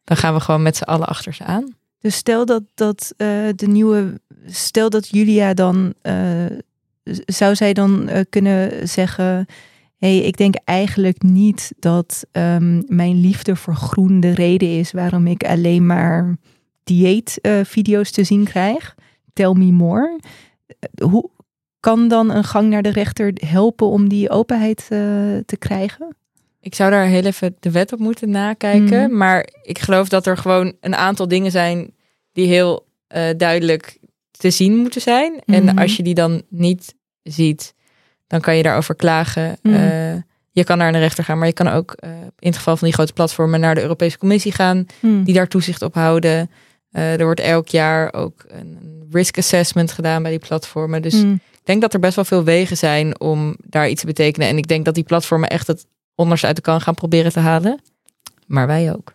dan gaan we gewoon met z'n allen achter ze aan. Dus stel dat, dat eh, de nieuwe, stel dat Julia dan, eh, zou zij dan eh, kunnen zeggen, hey, ik denk eigenlijk niet dat ehm, mijn liefde voor groen de reden is waarom ik alleen maar dieetvideo's te zien krijg. Tell me more. Eh, Hoe kan dan een gang naar de rechter helpen om die openheid eh, te krijgen? Ik zou daar heel even de wet op moeten nakijken. Mhm. Maar ik geloof dat er gewoon een aantal dingen zijn die heel eh, duidelijk te zien moeten zijn. En Mhm. als je die dan niet ziet, dan kan je daarover klagen. Mhm. Eh, je kan naar een rechter gaan, maar je kan ook eh, in het geval van die grote platformen naar de Europese Commissie gaan, Hmm. die daar toezicht op houden. Eh, er wordt elk jaar ook een risk assessment gedaan bij die platformen. Dus Hmm. ik denk dat er best wel veel wegen zijn om daar iets te betekenen. En ik denk dat die platformen echt het onderste uit de kan gaan proberen te halen. Maar wij ook.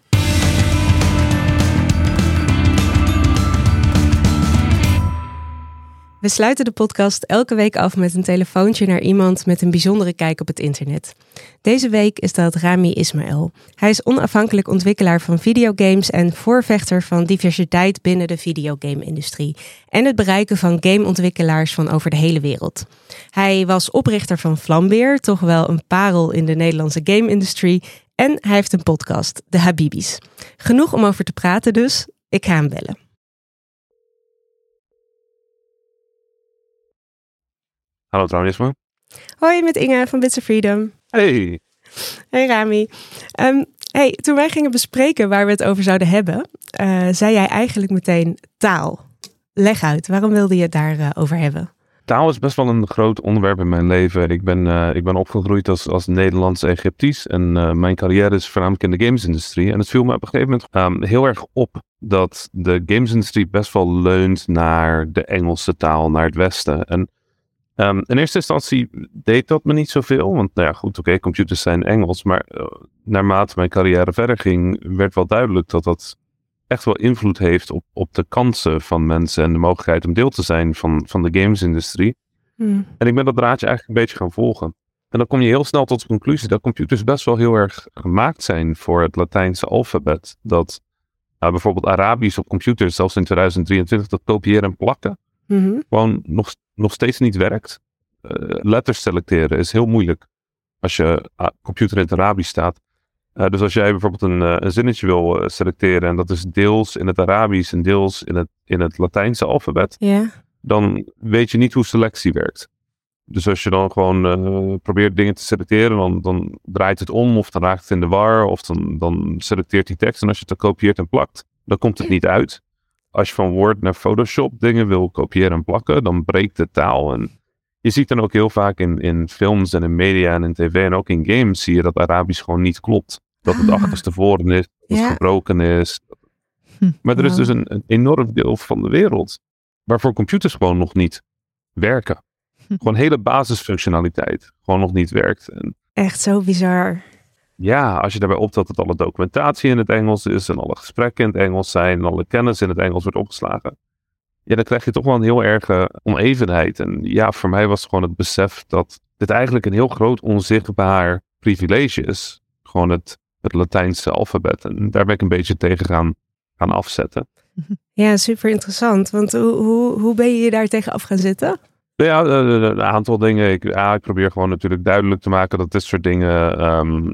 We sluiten de podcast elke week af met een telefoontje naar iemand met een bijzondere kijk op het internet. Deze week is dat Rami Ismail. Hij is onafhankelijk ontwikkelaar van videogames en voorvechter van diversiteit binnen de videogame-industrie en het bereiken van gameontwikkelaars van over de hele wereld. Hij was oprichter van Vlambeer, toch wel een parel in de Nederlandse game-industrie, en hij heeft een podcast, De Habibis. Genoeg om over te praten dus, ik ga hem bellen. Hallo Traunisme. Hoi, met Inge van Bits of Freedom. Hey. Hey Rami. Ehm, hey, toen wij gingen bespreken waar we het over zouden hebben, eh, zei jij eigenlijk meteen taal. Leg uit, waarom wilde je het daarover over hebben? Taal is best wel een groot onderwerp in mijn leven. Ik ben, eh, ik ben opgegroeid als, als Nederlands-Egyptisch en eh, mijn carrière is voornamelijk in de gamesindustrie. En het viel me op een gegeven moment ehm, heel erg op dat de gamesindustrie best wel leunt naar de Engelse taal, naar het Westen. En ehm, in eerste instantie deed dat me niet zoveel, want nou ja, goed, oké, computers zijn Engels. Maar eh, naarmate mijn carrière verder ging, werd wel duidelijk dat dat echt wel invloed heeft op, op de kansen van mensen en de mogelijkheid om deel te zijn van, van de gamesindustrie. Hm. En ik ben dat draadje eigenlijk een beetje gaan volgen. En dan kom je heel snel tot de conclusie dat computers best wel heel erg gemaakt zijn voor het Latijnse alfabet. Dat nou, bijvoorbeeld Arabisch op computers, zelfs in 2023, dat kopiëren en plakken, Mhm. gewoon nog, nog steeds niet werkt. Eh, letters selecteren is heel moeilijk als je ah, computer in het Arabisch staat. Eh, dus als jij bijvoorbeeld een, eh, een zinnetje wil selecteren en dat is deels in het Arabisch en deels in het, in het Latijnse alfabet, dan weet je niet hoe selectie werkt. Dus als je dan gewoon probeert dingen te selecteren, dan, dan draait het om of dan raakt het in de war of dan, dan selecteert die tekst. En als je het dan kopieert en plakt, dan komt het niet uit. Als je van Word naar Photoshop dingen wil kopiëren en plakken, dan breekt de taal. En je ziet dan ook heel vaak in, in films en in media en in tv en ook in games zie je dat Arabisch gewoon niet klopt. Dat het Ah. achterstevoren is, dat het gebroken is. Hm. Maar er is Wow. dus een, een enorm deel van de wereld waarvoor computers gewoon nog niet werken. Hm. Gewoon hele basisfunctionaliteit gewoon nog niet werkt. En echt zo bizar. Ja, als je daarbij optelt dat alle documentatie in het Engels is en alle gesprekken in het Engels zijn en alle kennis in het Engels wordt opgeslagen. Ja, dan krijg je toch wel een heel erge onevenheid. En ja, voor mij was het gewoon het besef dat dit eigenlijk een heel groot onzichtbaar privilege is. Gewoon het, het Latijnse alfabet. En daar ben ik een beetje tegen gaan, gaan afzetten. [LAUGHS] Ja, super interessant. Want hoe, hoe, hoe ben je je daar tegen af gaan zitten? Ja, eh, eh, een aantal dingen. Ik, ja, ik probeer gewoon natuurlijk duidelijk te maken dat dit soort dingen ehm,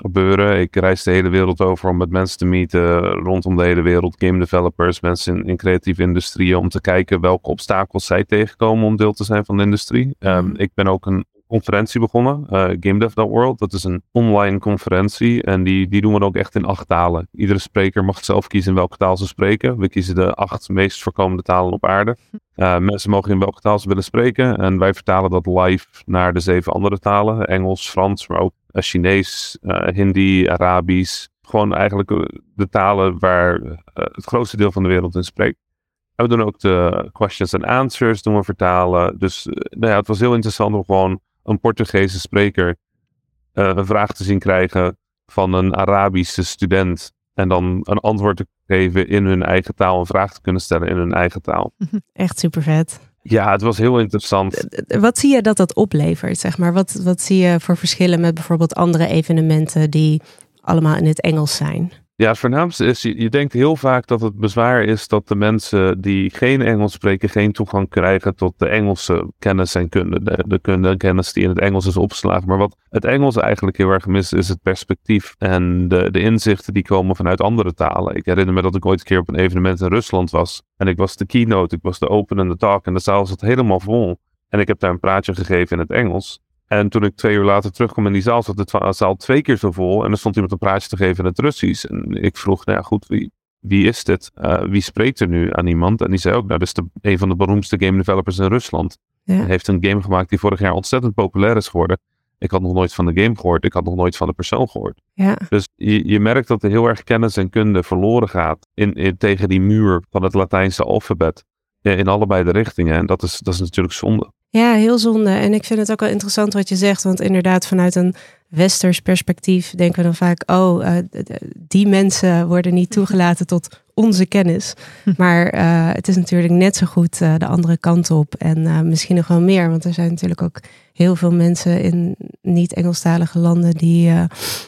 gebeuren. Ik reis de hele wereld over om met mensen te meeten rondom de hele wereld. Game developers, mensen in, in creatieve industrieën. Om te kijken welke obstakels zij tegenkomen om deel te zijn van de industrie. Ehm, Mhm. Ik ben ook een conferentie begonnen. eh GameDev.world. Dat is een online conferentie. En die, die doen we ook echt in acht talen. Iedere spreker mag zelf kiezen in welke taal ze spreken. We kiezen de acht meest voorkomende talen op aarde. Uh, mensen mogen in welke taal ze willen spreken. En wij vertalen dat live naar de zeven andere talen. Engels, Frans, maar ook uh, Chinees, uh, Hindi, Arabisch. Gewoon eigenlijk uh, de talen waar uh, het grootste deel van de wereld in spreekt. En we doen ook de questions and answers doen we vertalen. Dus nou ja, het was heel interessant om gewoon een Portugese spreker uh, een vraag te zien krijgen van een Arabische student. En dan een antwoord te geven in hun eigen taal, een vraag te kunnen stellen in hun eigen taal. [LAUGHS] Echt super vet. Ja, het was heel interessant. Wat zie je dat dat oplevert? Zeg maar? wat, wat zie je voor verschillen met bijvoorbeeld andere evenementen die allemaal in het Engels zijn? Ja, het voornaamste is, je, denkt heel vaak dat het bezwaar is dat de mensen die geen Engels spreken geen toegang krijgen tot de Engelse kennis en kunde. De, de kunde en kennis die in het Engels is opgeslagen. Maar wat het Engels eigenlijk heel erg mist, is het perspectief en de, de inzichten die komen vanuit andere talen. Ik herinner me dat ik ooit een keer op een evenement in Rusland was. En ik was de keynote, ik was de openende talk en de zaal zat helemaal vol. En ik heb daar een praatje gegeven in het Engels. En toen ik twee uur later terugkwam in die zaal, zat de zaal twee keer zo vol. En er stond iemand een praatje te geven in het Russisch. En ik vroeg, nou ja, goed, wie, wie is dit? Uh, wie spreekt er nu aan iemand? En die zei ook, nou, dat is de, een van de beroemdste game developers in Rusland. Ja. Hij heeft een game gemaakt die vorig jaar ontzettend populair is geworden. Ik had nog nooit van de game gehoord. Ik had nog nooit van de persoon gehoord. Ja, Dus je, je merkt dat er heel erg kennis en kunde verloren gaat in, in, tegen die muur van het Latijnse alfabet. In, in allebei de richtingen. En dat is, dat is natuurlijk zonde. Ja, heel zonde. En ik vind het ook wel interessant wat je zegt. Want inderdaad, vanuit een westers perspectief denken we dan vaak... oh, eh, die mensen worden niet toegelaten tot onze kennis. [LAUGHS] Maar eh, het is natuurlijk net zo goed eh, de andere kant op. En misschien nog wel meer. Want er zijn natuurlijk ook heel veel mensen in niet-Engelstalige landen... Die,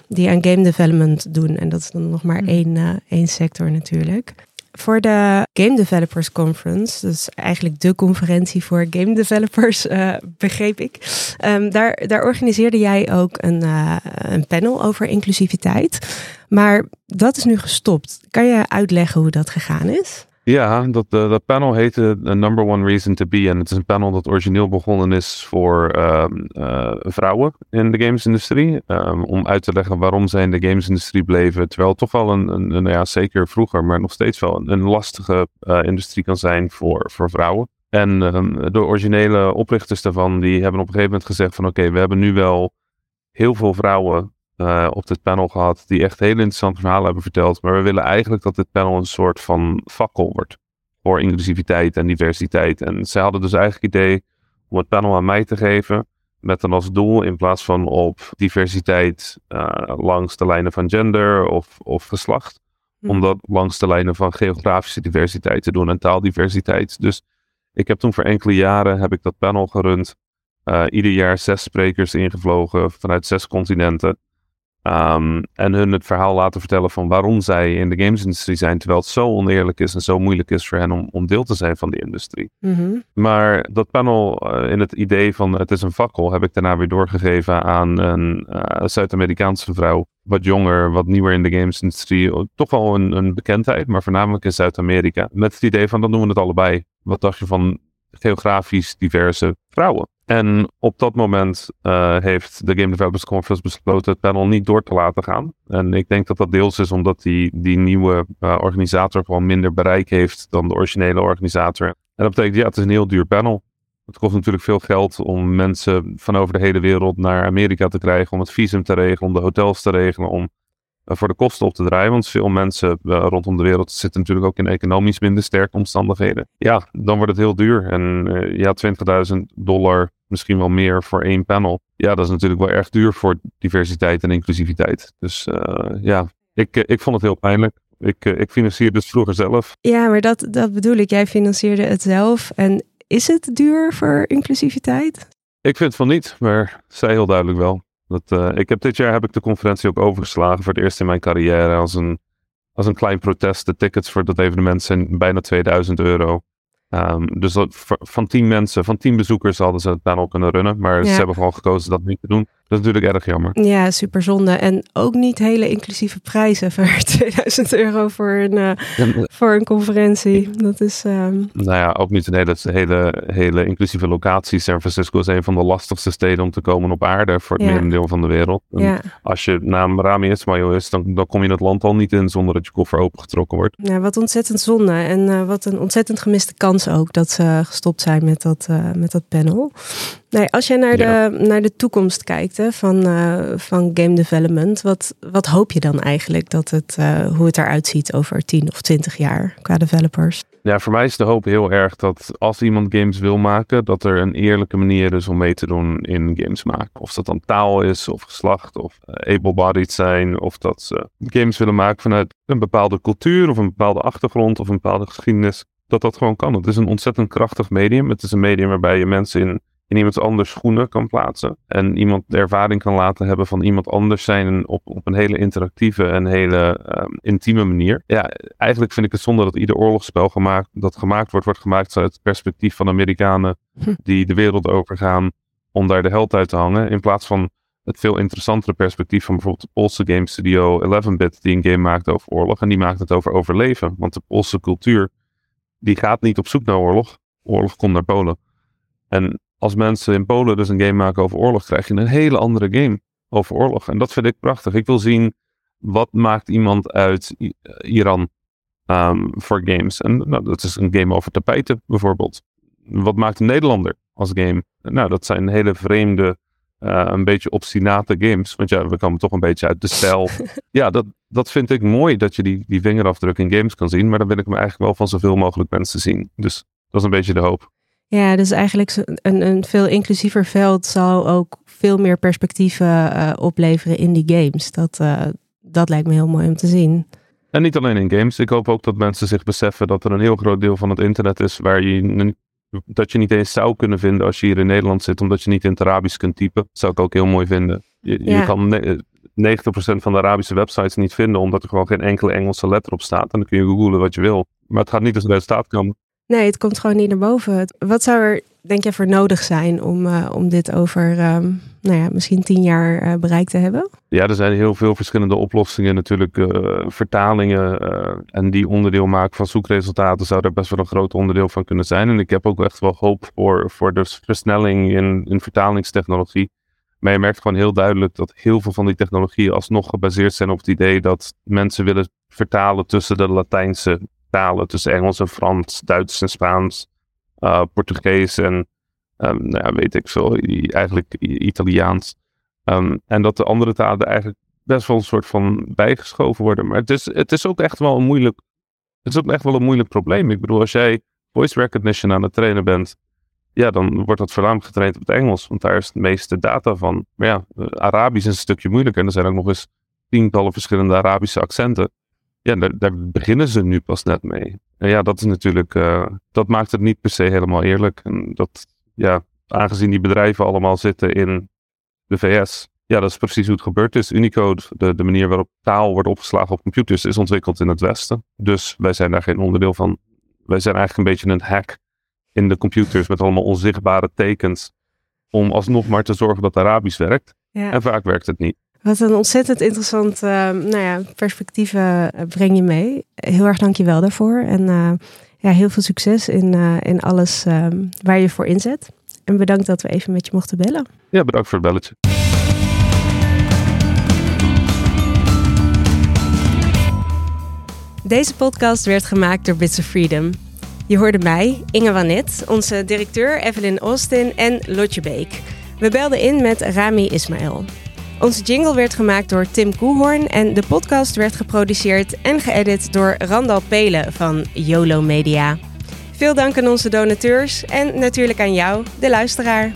die aan game development doen. En dat is dan nog maar Hmm. één, één sector natuurlijk. Voor de Game Developers Conference, dus eigenlijk de conferentie voor game developers, eh, begreep ik. Ehm, daar, daar organiseerde jij ook een, eh, een panel over inclusiviteit. Maar dat is nu gestopt. Kan je uitleggen hoe dat gegaan is? Ja, dat, eh, dat panel heette The Number One Reason to Be. En het is een panel dat origineel begonnen is voor ehm, eh, vrouwen in de gamesindustrie. Ehm, om uit te leggen waarom zij in de gamesindustrie bleven. Terwijl toch wel een, een, een- ja, zeker vroeger, maar nog steeds wel een, een lastige eh, industrie kan zijn voor, voor vrouwen. En ehm, de originele oprichters daarvan, die hebben op een gegeven moment gezegd van oké, we hebben nu wel heel veel vrouwen eh, op dit panel gehad die echt hele interessante verhalen hebben verteld. Maar we willen eigenlijk dat dit panel een soort van fakkel wordt voor inclusiviteit en diversiteit. En zij hadden dus eigenlijk het idee om het panel aan mij te geven met dan als doel in plaats van op diversiteit eh, langs de lijnen van gender of, of geslacht, Hm. om dat langs de lijnen van geografische diversiteit te doen en taaldiversiteit. Dus ik heb toen voor enkele jaren heb ik dat panel gerund. Eh, ieder jaar zes sprekers ingevlogen vanuit zes continenten. Ehm, en hun het verhaal laten vertellen van waarom zij in de gamesindustrie zijn. Terwijl het zo oneerlijk is en zo moeilijk is voor hen om, om deel te zijn van die industrie. Mhm. Maar dat panel eh, in het idee van het is een fakkel heb ik daarna weer doorgegeven aan een eh, Zuid-Amerikaanse vrouw. Wat jonger, wat nieuwer in de gamesindustrie. Toch wel een, een bekendheid, maar voornamelijk in Zuid-Amerika. Met het idee van dan doen we het allebei. Wat dacht je van geografisch diverse vrouwen? En op dat moment eh, heeft de Game Developers Conference besloten het panel niet door te laten gaan. En ik denk dat dat deels is omdat die, die nieuwe eh, organisator gewoon minder bereik heeft dan de originele organisator. En dat betekent, ja, het is een heel duur panel. Het kost natuurlijk veel geld om mensen van over de hele wereld naar Amerika te krijgen, om het visum te regelen, om de hotels te regelen, om voor de kosten op te draaien. Want veel mensen eh, rondom de wereld zitten natuurlijk ook in economisch minder sterke omstandigheden. Ja, dan wordt het heel duur. En eh, ja, 20.000 dollar, misschien wel meer voor één panel. Ja, dat is natuurlijk wel erg duur voor diversiteit en inclusiviteit. Dus eh, ja, ik, eh, ik vond het heel pijnlijk. Ik, eh, ik financierde het vroeger zelf. Ja, maar dat, dat bedoel ik. Jij financierde het zelf. En is het duur voor inclusiviteit? Ik vind van niet, maar zij heel duidelijk wel. Dat, eh, ik heb dit jaar heb ik de conferentie ook overgeslagen voor het eerst in mijn carrière als een, als een klein protest. De tickets voor dat evenement zijn bijna 2000 euro. Ehm, dus dat, van tien mensen, van tien bezoekers hadden ze het panel kunnen runnen. Maar Ja. ze hebben gewoon gekozen dat niet te doen. Dat is natuurlijk erg jammer. Ja, super zonde. En ook niet hele inclusieve prijzen [LAUGHS] voor 2000 euro voor een, eh, voor een conferentie. Dat is. ehm, Nou ja, ook niet een hele, hele, hele inclusieve locatie. San Francisco is een van de lastigste steden om te komen op aarde voor het Ja. merendeel van de wereld. Ja. Als je naam Rami Ismail is, dan, dan kom je het land al niet in zonder dat je koffer opengetrokken wordt. ja, wat ontzettend zonde. En eh, wat een ontzettend gemiste kans ook dat ze gestopt zijn met dat, eh, met dat panel. Nee, als je naar, Ja. de, naar de toekomst kijkt hè, van, eh, van game development, wat, wat hoop je dan eigenlijk dat het, eh, hoe het eruit ziet over 10 of 20 jaar qua developers? Ja, voor mij is de hoop heel erg dat als iemand games wil maken, dat er een eerlijke manier is om mee te doen in games maken. Of dat dan taal is, of geslacht, of able-bodied zijn, of dat ze games willen maken vanuit een bepaalde cultuur, of een bepaalde achtergrond, of een bepaalde geschiedenis. Dat dat gewoon kan. Het is een ontzettend krachtig medium. Het is een medium waarbij je mensen in, in iemand anders schoenen kan plaatsen. En iemand de ervaring kan laten hebben van iemand anders zijn op, op een hele interactieve en hele ehm, intieme manier. Ja, eigenlijk vind ik het zonde dat ieder oorlogsspel gemaakt, dat gemaakt wordt, wordt gemaakt uit het perspectief van Amerikanen Hm. die de wereld overgaan om daar de held uit te hangen. In plaats van het veel interessantere perspectief van bijvoorbeeld de Poolse game studio 11-bit die een game maakt over oorlog. En die maakt het over overleven. Want de Poolse cultuur die gaat niet op zoek naar oorlog. Oorlog komt naar Polen. En als mensen in Polen dus een game maken over oorlog, krijg je een hele andere game over oorlog. En dat vind ik prachtig. Ik wil zien wat maakt iemand uit I- Iran ehm, voor games. En nou, dat is een game over tapijten bijvoorbeeld. Wat maakt een Nederlander als game? Nou, dat zijn hele vreemde, eh, een beetje obstinate games. Want ja, we komen toch een beetje uit de stijl. [LAUGHS] ja, dat, dat vind ik mooi dat je die, die vingerafdruk in games kan zien. Maar dan wil ik hem eigenlijk wel van zoveel mogelijk mensen zien. Dus dat is een beetje de hoop. Ja, dus eigenlijk een, een veel inclusiever veld zal ook veel meer perspectieven eh, opleveren in die games. Dat, eh, dat lijkt me heel mooi om te zien. En niet alleen in games. Ik hoop ook dat mensen zich beseffen dat er een heel groot deel van het internet is waar je dat je niet eens zou kunnen vinden als je hier in Nederland zit, omdat je niet in het Arabisch kunt typen. Dat zou ik ook heel mooi vinden. Je, kan 90% van de Arabische websites niet vinden, omdat er gewoon geen enkele Engelse letter op staat. En dan kun je googlen wat je wil. Maar het gaat niet als resultaat komen. Nee, het komt gewoon niet naar boven. Het- Wat zou er, denk je, voor nodig zijn om, eh, om dit over, ehm, nou ja, misschien tien jaar eh, bereikt te hebben? Ja, er zijn heel veel verschillende oplossingen. Natuurlijk eh, vertalingen en die onderdeel maken van zoekresultaten zou daar best wel een groot onderdeel van kunnen zijn. En ik heb ook echt wel hoop voor, voor de versnelling in, in vertalingstechnologie. Maar je merkt gewoon heel duidelijk dat heel veel van die technologieën alsnog gebaseerd zijn op het idee dat mensen willen vertalen tussen de Latijnse talen, tussen Engels en Frans, Duits en Spaans, eh, Portugees en ehm, nou ja, weet ik veel, eigenlijk Italiaans. Ehm, en dat de andere talen eigenlijk best wel een soort van bijgeschoven worden. Maar het is, het is ook echt wel een moeilijk. Het is ook echt wel een moeilijk probleem. Ik bedoel, als jij voice recognition aan het trainen bent, ja, dan wordt dat voornamelijk getraind op het Engels, want daar is het meeste data van. Maar ja, Arabisch is een stukje moeilijker. En er zijn ook nog eens tientallen verschillende Arabische accenten. Ja, daar, daar beginnen ze nu pas net mee. En ja, dat is natuurlijk, eh, dat maakt het niet per se helemaal eerlijk. En dat, ja, aangezien die bedrijven allemaal zitten in de VS. Ja, dat is precies hoe het gebeurd is. Unicode, de, de manier waarop taal wordt opgeslagen op computers, is ontwikkeld in het Westen. Dus wij zijn daar geen onderdeel van. Wij zijn eigenlijk een beetje een hack in de computers met allemaal onzichtbare tekens. Om alsnog maar te zorgen dat Arabisch werkt. Ja. En vaak werkt het niet. Wat een ontzettend interessant eh, nou ja, perspectief eh, breng je mee. Heel erg dank je wel daarvoor. En eh, ja, heel veel succes in, in alles ehm, waar je voor inzet. En bedankt dat we even met je mochten bellen. Ja, bedankt voor het belletje. Deze podcast werd gemaakt door Bits of Freedom. Je hoorde mij, Inge Wanet, onze directeur Evelyn Austin en Lotje Beek. We belden in met Rami Ismail. Onze jingle werd gemaakt door Tim Koehoorn en de podcast werd geproduceerd en geëdit door Randal Pelen van YOLO Media. Veel dank aan onze donateurs en natuurlijk aan jou, de luisteraar.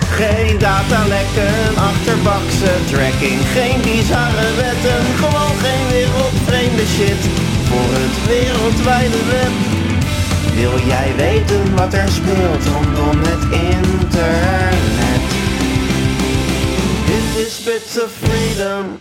Geen datalekken, achterbakse tracking, geen bizarre wetten, gewoon geen wereldvreemde shit voor het wereldwijde web. Wil jij weten wat er speelt rondom het internet? Dit is Bits of Freedom.